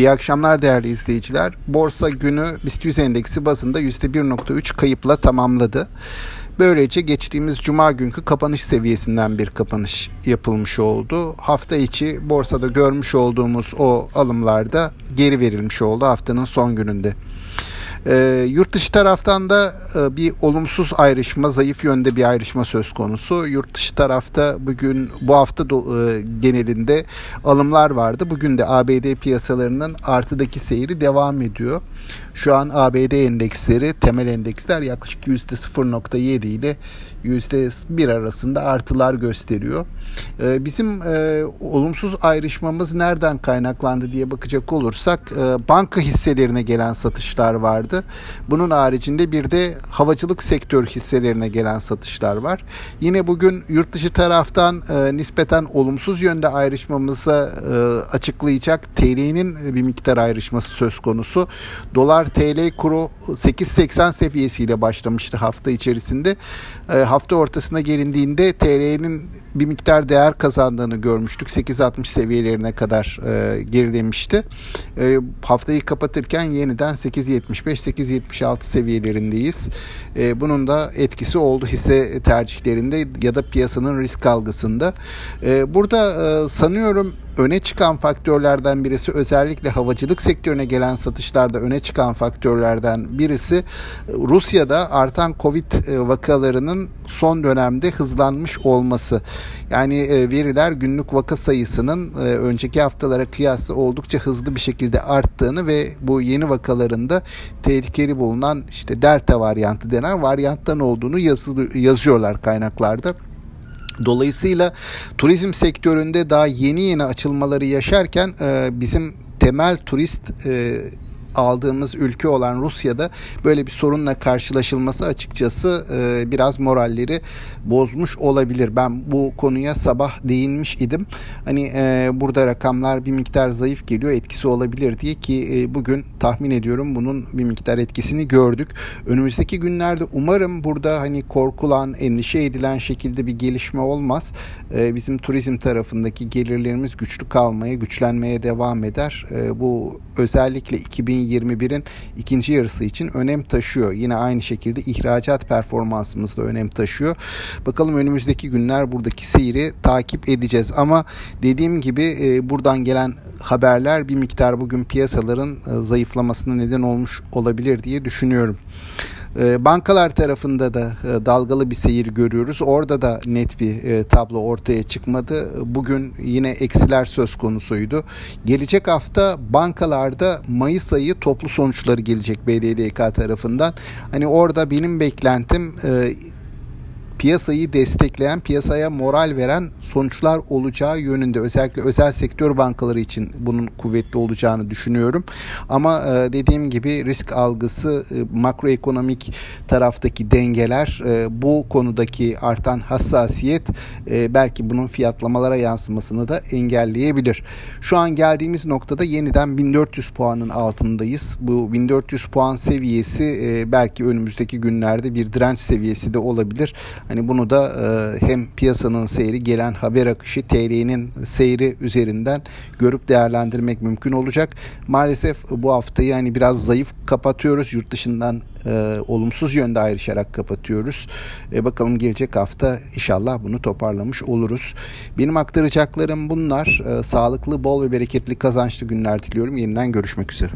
İyi akşamlar değerli izleyiciler. Borsa günü BIST 100 endeksi bazında %1.3 kayıpla tamamladı. Böylece geçtiğimiz cuma günkü kapanış seviyesinden bir kapanış yapılmış oldu. Hafta içi borsada görmüş olduğumuz o alımlarda geri verilmiş oldu haftanın son gününde. E, yurt dışı taraftan da e, bir olumsuz ayrışma, zayıf yönde bir ayrışma söz konusu. Yurt dışı tarafta bugün bu hafta do, e, genelinde alımlar vardı. Bugün de ABD piyasalarının artıdaki seyri devam ediyor. Şu an ABD endeksleri, temel endeksler yaklaşık %0.7 ile %1 arasında artılar gösteriyor. Ee, bizim e, olumsuz ayrışmamız nereden kaynaklandı diye bakacak olursak e, banka hisselerine gelen satışlar vardı. Bunun haricinde bir de havacılık sektör hisselerine gelen satışlar var. Yine bugün yurt dışı taraftan e, nispeten olumsuz yönde ayrışmamızı açıklayacak TL'nin bir miktar ayrışması söz konusu. Dolar TL kuru 8.80 seviyesiyle başlamıştı hafta içerisinde. E, hafta ortasına gelindiğinde TL'nin bir miktar değer kazandığını görmüştük. 8.60 seviyelerine kadar e, gerilemişti. E, haftayı kapatırken yeniden 8.75-8.76 seviyelerindeyiz. E, bunun da etkisi oldu hisse tercihlerinde ya da piyasanın risk algısında. E, burada e, sanıyorum öne çıkan faktörlerden birisi özellikle havacılık sektörüne gelen satışlarda öne çıkan faktörlerden birisi Rusya'da artan Covid e, vakalarının son dönemde hızlanmış olması. Yani e, veriler günlük vaka sayısının e, önceki haftalara kıyasla oldukça hızlı bir şekilde arttığını ve bu yeni vakalarında tehlikeli bulunan işte delta varyantı denen varyanttan olduğunu yazıyorlar kaynaklarda. Dolayısıyla turizm sektöründe daha yeni yeni açılmaları yaşarken e, bizim temel turist e, aldığımız ülke olan Rusya'da böyle bir sorunla karşılaşılması açıkçası e, biraz moralleri bozmuş olabilir. Ben bu konuya sabah değinmiş idim. Hani e, burada rakamlar bir miktar zayıf geliyor etkisi olabilir diye ki e, bugün tahmin ediyorum bunun bir miktar etkisini gördük. Önümüzdeki günlerde umarım burada hani korkulan, endişe edilen şekilde bir gelişme olmaz. E, bizim turizm tarafındaki gelirlerimiz güçlü kalmaya, güçlenmeye devam eder. E, bu özellikle 2020 2021'in ikinci yarısı için önem taşıyor. Yine aynı şekilde ihracat performansımız da önem taşıyor. Bakalım önümüzdeki günler buradaki seyri takip edeceğiz. Ama dediğim gibi e, buradan gelen haberler bir miktar bugün piyasaların e, zayıflamasına neden olmuş olabilir diye düşünüyorum. Ee, bankalar tarafında da e, dalgalı bir seyir görüyoruz. Orada da net bir e, tablo ortaya çıkmadı. Bugün yine eksiler söz konusuydu. Gelecek hafta bankalarda Mayıs ayı toplu sonuçları gelecek BDDK tarafından. Hani orada benim beklentim e, piyasayı destekleyen, piyasaya moral veren sonuçlar olacağı yönünde. Özellikle özel sektör bankaları için bunun kuvvetli olacağını düşünüyorum. Ama e, dediğim gibi risk algısı, e, makroekonomik taraftaki dengeler, e, bu konudaki artan hassasiyet belki bunun fiyatlamalara yansımasını da engelleyebilir. Şu an geldiğimiz noktada yeniden 1400 puanın altındayız. Bu 1400 puan seviyesi belki önümüzdeki günlerde bir direnç seviyesi de olabilir. Hani bunu da hem piyasanın seyri, gelen haber akışı, TL'nin seyri üzerinden görüp değerlendirmek mümkün olacak. Maalesef bu haftayı yani biraz zayıf kapatıyoruz. Yurt dışından e, olumsuz yönde ayrışarak kapatıyoruz. E, bakalım gelecek hafta inşallah bunu toparlamış oluruz. Benim aktaracaklarım bunlar. E, sağlıklı, bol ve bereketli kazançlı günler diliyorum. Yeniden görüşmek üzere.